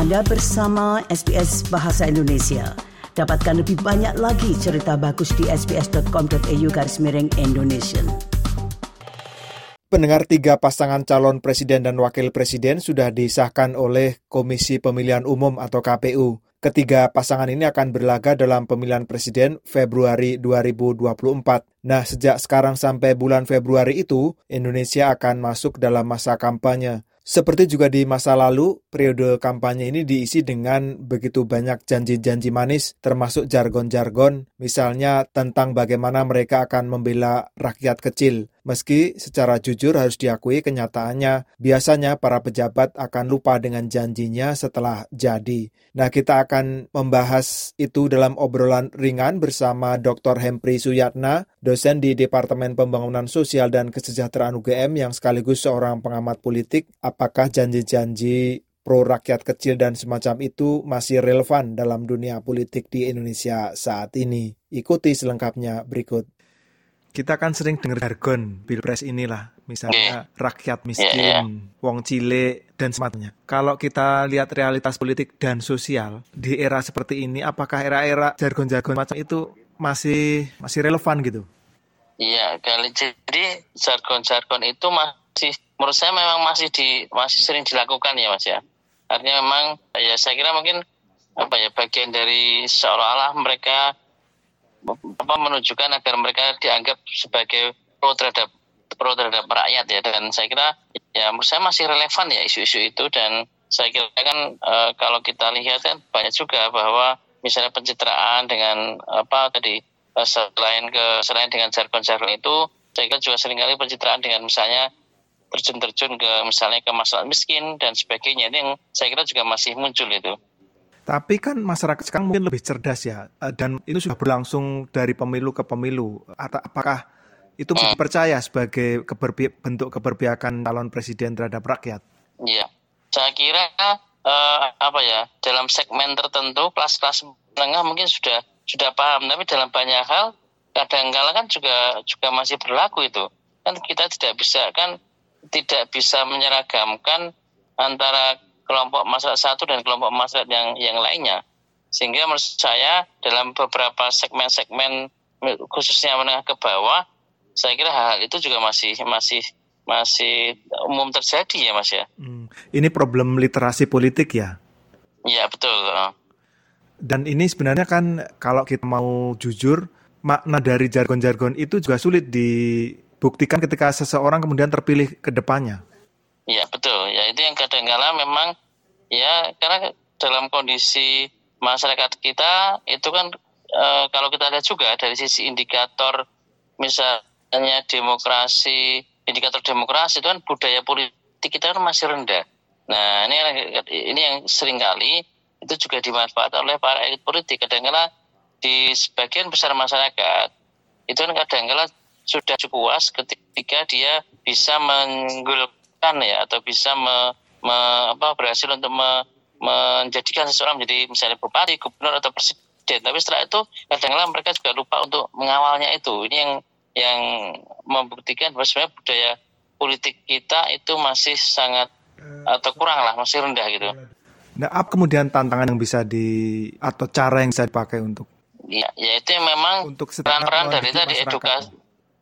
Anda bersama SBS Bahasa Indonesia. Dapatkan lebih banyak lagi cerita bagus di sbs.com.au garis miring Indonesia. Pendengar tiga pasangan calon presiden dan wakil presiden sudah disahkan oleh Komisi Pemilihan Umum atau KPU. Ketiga pasangan ini akan berlaga dalam pemilihan presiden Februari 2024. Nah, sejak sekarang sampai bulan Februari itu, Indonesia akan masuk dalam masa kampanye. Seperti juga di masa lalu, periode kampanye ini diisi dengan begitu banyak janji-janji manis, termasuk jargon-jargon, misalnya tentang bagaimana mereka akan membela rakyat kecil. Meski secara jujur harus diakui kenyataannya, biasanya para pejabat akan lupa dengan janjinya setelah jadi. Nah, kita akan membahas itu dalam obrolan ringan bersama Dr. Hempri Suyatna, dosen di Departemen Pembangunan Sosial dan Kesejahteraan UGM yang sekaligus seorang pengamat politik. Apakah janji-janji pro rakyat kecil dan semacam itu masih relevan dalam dunia politik di Indonesia saat ini? Ikuti selengkapnya berikut kita kan sering dengar jargon pilpres inilah, misalnya yeah. rakyat miskin, yeah, yeah. wong cile dan semacamnya. Kalau kita lihat realitas politik dan sosial di era seperti ini, apakah era-era jargon-jargon macam itu masih masih relevan gitu? Iya, kali jadi jargon-jargon itu masih menurut saya memang masih di masih sering dilakukan ya Mas ya. Artinya memang ya saya kira mungkin apa ya bagian dari seolah-olah mereka apa menunjukkan agar mereka dianggap sebagai pro terhadap pro terhadap rakyat ya. Dan saya kira ya menurut saya masih relevan ya isu-isu itu. Dan saya kira kan e, kalau kita lihat kan banyak juga bahwa misalnya pencitraan dengan apa tadi e, selain ke selain dengan jargon-jargon itu saya kira juga sering kali pencitraan dengan misalnya terjun-terjun ke misalnya ke masalah miskin dan sebagainya. Ini yang saya kira juga masih muncul itu. Tapi kan masyarakat sekarang mungkin lebih cerdas ya, eh, dan itu sudah berlangsung dari pemilu ke pemilu. Apakah itu dipercaya sebagai keberpi bentuk keberpihakan calon presiden terhadap rakyat? Iya, saya kira uh, apa ya dalam segmen tertentu kelas-kelas menengah mungkin sudah sudah paham, tapi dalam banyak hal kadang-kala kan juga juga masih berlaku itu. Kan kita tidak bisa kan tidak bisa menyeragamkan antara kelompok masyarakat satu dan kelompok masyarakat yang yang lainnya. Sehingga menurut saya dalam beberapa segmen-segmen khususnya menengah ke bawah, saya kira hal, -hal itu juga masih masih masih umum terjadi ya Mas ya. Hmm. Ini problem literasi politik ya? Iya betul. Dan ini sebenarnya kan kalau kita mau jujur, makna dari jargon-jargon itu juga sulit dibuktikan ketika seseorang kemudian terpilih ke depannya. Iya betul. Ya itu yang kadang-kala memang ya karena dalam kondisi masyarakat kita itu kan e, kalau kita lihat juga dari sisi indikator misalnya demokrasi, indikator demokrasi itu kan budaya politik kita kan masih rendah. Nah ini ini yang sering kali itu juga dimanfaatkan oleh para elit politik. Kadang-kala di sebagian besar masyarakat itu kan kadang-kala sudah cukup puas ketika dia bisa menggul ya atau bisa me, me, apa, berhasil untuk me, menjadikan seseorang menjadi misalnya bupati, gubernur atau presiden. Tapi setelah itu kadang-kadang mereka juga lupa untuk mengawalnya itu. Ini yang yang membuktikan bahwa sebenarnya budaya politik kita itu masih sangat atau kurang lah, masih rendah gitu. Nah, apa kemudian tantangan yang bisa di atau cara yang bisa dipakai untuk? Ya, ya itu yang memang untuk peran-peran dari tadi edukasi,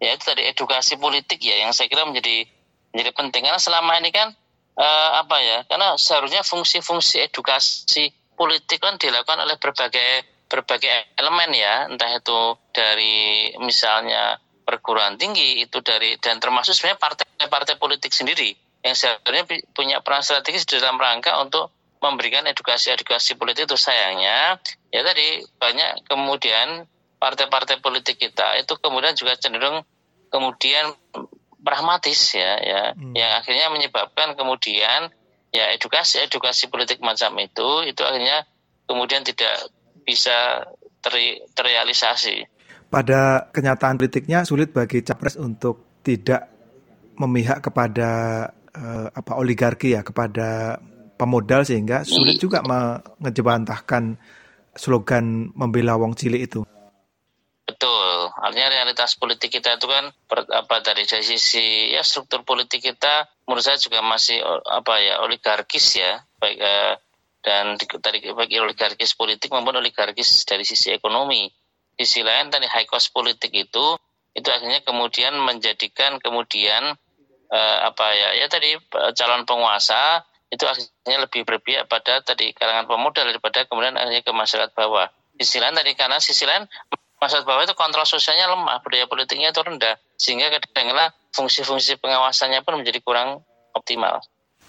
ya itu tadi edukasi politik ya yang saya kira menjadi menjadi penting. Karena selama ini kan uh, apa ya karena seharusnya fungsi-fungsi edukasi politik kan dilakukan oleh berbagai berbagai elemen ya. Entah itu dari misalnya perguruan tinggi itu dari dan termasuk sebenarnya partai-partai politik sendiri yang seharusnya punya peran strategis dalam rangka untuk memberikan edukasi-edukasi politik. Itu sayangnya ya tadi banyak kemudian partai-partai politik kita itu kemudian juga cenderung kemudian pragmatis ya ya hmm. yang akhirnya menyebabkan kemudian ya edukasi edukasi politik macam itu itu akhirnya kemudian tidak bisa ter, terrealisasi. Pada kenyataan politiknya sulit bagi capres untuk tidak memihak kepada uh, apa oligarki ya kepada pemodal sehingga sulit juga mengejebantahkan slogan membela wong cilik itu. Betul, artinya realitas politik kita itu kan per, apa dari sisi ya struktur politik kita menurut saya juga masih apa ya oligarkis ya baik eh, dan dari bagi oligarkis politik maupun oligarkis dari sisi ekonomi. Sisi lain tadi high cost politik itu itu akhirnya kemudian menjadikan kemudian uh, apa ya ya tadi calon penguasa itu akhirnya lebih berpihak pada tadi kalangan pemuda daripada kemudian akhirnya ke masyarakat bawah. Sisi lain tadi karena sisi lain masyarakat bawah itu kontrol sosialnya lemah, budaya politiknya itu rendah, sehingga kadang-kadang fungsi-fungsi pengawasannya pun menjadi kurang optimal.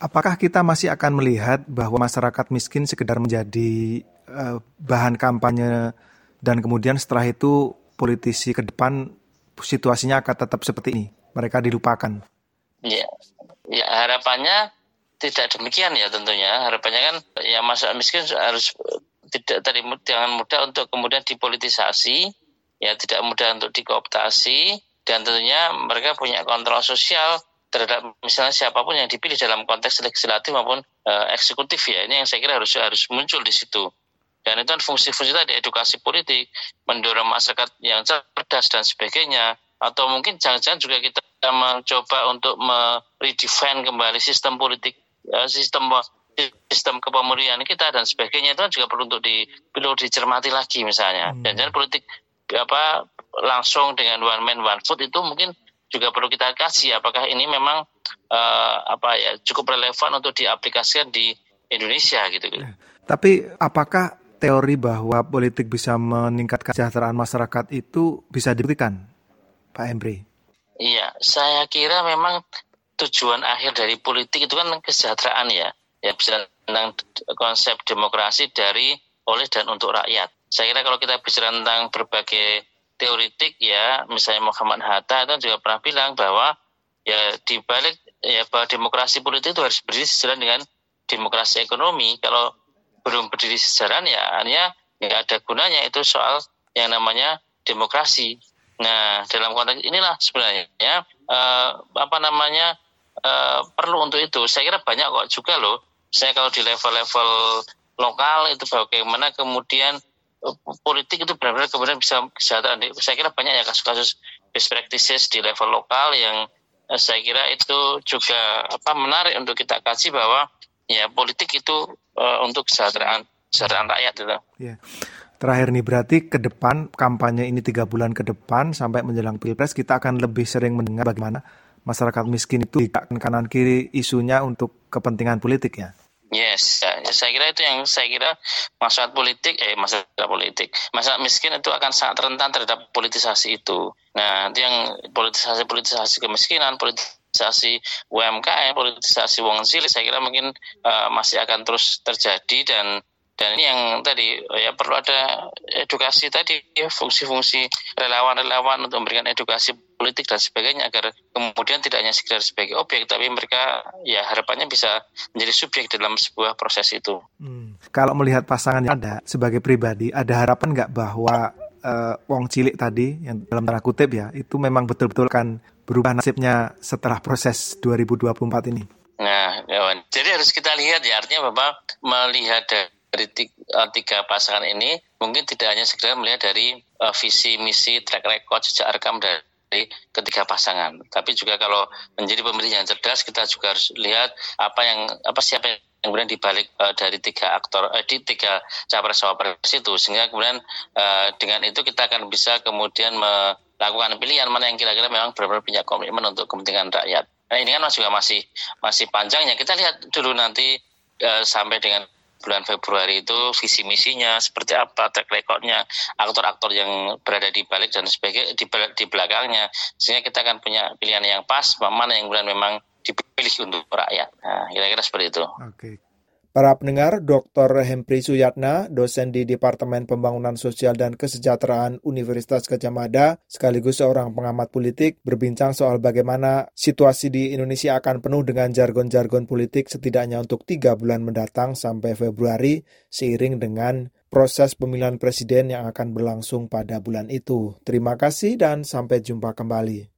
Apakah kita masih akan melihat bahwa masyarakat miskin sekedar menjadi uh, bahan kampanye dan kemudian setelah itu politisi ke depan situasinya akan tetap seperti ini, mereka dilupakan? Ya, ya harapannya tidak demikian ya tentunya. Harapannya kan ya masyarakat miskin harus tidak tadi jangan mudah untuk kemudian dipolitisasi, ya tidak mudah untuk dikooptasi dan tentunya mereka punya kontrol sosial terhadap misalnya siapa pun yang dipilih dalam konteks legislatif maupun uh, eksekutif ya. Ini yang saya kira harus harus muncul di situ. Dan itu kan fungsi-fungsi tadi edukasi politik mendorong masyarakat yang cerdas dan sebagainya. Atau mungkin jangan-jangan juga kita mencoba untuk meredefine kembali sistem politik uh, sistem sistem kepemilian kita dan sebagainya. Itu kan juga perlu untuk di perlu dicermati lagi misalnya. Hmm. dan jangan politik apa langsung dengan one man one food itu mungkin juga perlu kita kasih apakah ini memang uh, apa ya cukup relevan untuk diaplikasikan di Indonesia gitu. Ya. Tapi apakah teori bahwa politik bisa meningkatkan kesejahteraan masyarakat itu bisa dibuktikan, Pak Embri? Iya, saya kira memang tujuan akhir dari politik itu kan kesejahteraan ya. Ya bisa tentang konsep demokrasi dari oleh dan untuk rakyat. Saya kira kalau kita bicara tentang berbagai teoritik ya, misalnya Muhammad Hatta itu juga pernah bilang bahwa ya di balik ya bahwa demokrasi politik itu harus berdiri sejalan dengan demokrasi ekonomi. Kalau belum berdiri sejalan ya hanya nggak ada gunanya itu soal yang namanya demokrasi. Nah dalam konteks inilah sebenarnya ya eh, apa namanya eh, perlu untuk itu. Saya kira banyak kok juga loh. Saya kalau di level-level lokal itu bagaimana kemudian politik itu benar-benar kemudian bisa kesehatan. Saya kira banyak ya kasus-kasus best practices di level lokal yang eh, saya kira itu juga apa menarik untuk kita kasih bahwa ya politik itu uh, untuk kesejahteraan kesejahteraan rakyat itu. Ya. Terakhir nih berarti ke depan kampanye ini tiga bulan ke depan sampai menjelang pilpres kita akan lebih sering mendengar bagaimana masyarakat miskin itu di kanan kiri isunya untuk kepentingan politik ya. Yes, ya, saya kira itu yang saya kira masalah politik, eh masalah politik, masalah miskin itu akan sangat rentan terhadap politisasi itu. Nah, itu yang politisasi politisasi kemiskinan, politisasi UMKM, politisasi wong cilik, saya kira mungkin uh, masih akan terus terjadi dan dan ini yang tadi ya perlu ada edukasi tadi ya, fungsi-fungsi relawan-relawan untuk memberikan edukasi politik dan sebagainya agar kemudian tidak hanya sekedar sebagai objek tapi mereka ya harapannya bisa menjadi subjek dalam sebuah proses itu. Hmm. Kalau melihat pasangan yang ada sebagai pribadi ada harapan nggak bahwa uh, wong cilik tadi yang dalam tanda kutip ya itu memang betul-betul kan berubah nasibnya setelah proses 2024 ini. Nah, ya, jadi harus kita lihat ya artinya Bapak melihat dari eh, tiga pasangan ini mungkin tidak hanya sekedar melihat dari uh, visi misi track record sejak rekam dari ketiga pasangan. Tapi juga kalau menjadi pemilih yang cerdas kita juga harus lihat apa yang apa siapa yang kemudian dibalik uh, dari tiga aktor uh, di tiga capres cawapres itu. Sehingga kemudian uh, dengan itu kita akan bisa kemudian melakukan pilihan mana yang kira-kira memang benar-benar punya komitmen untuk kepentingan rakyat. Nah ini kan juga masih masih panjangnya kita lihat dulu nanti uh, sampai dengan bulan Februari itu visi misinya seperti apa, track recordnya, aktor-aktor yang berada di balik dan sebagainya di, belakangnya, sehingga kita akan punya pilihan yang pas, mana yang bulan memang dipilih untuk rakyat. Nah, kira-kira seperti itu. Oke. Para pendengar, Dr. Hempri Suyatna, dosen di Departemen Pembangunan Sosial dan Kesejahteraan Universitas Gajah Mada, sekaligus seorang pengamat politik, berbincang soal bagaimana situasi di Indonesia akan penuh dengan jargon-jargon politik setidaknya untuk tiga bulan mendatang sampai Februari, seiring dengan proses pemilihan presiden yang akan berlangsung pada bulan itu. Terima kasih dan sampai jumpa kembali.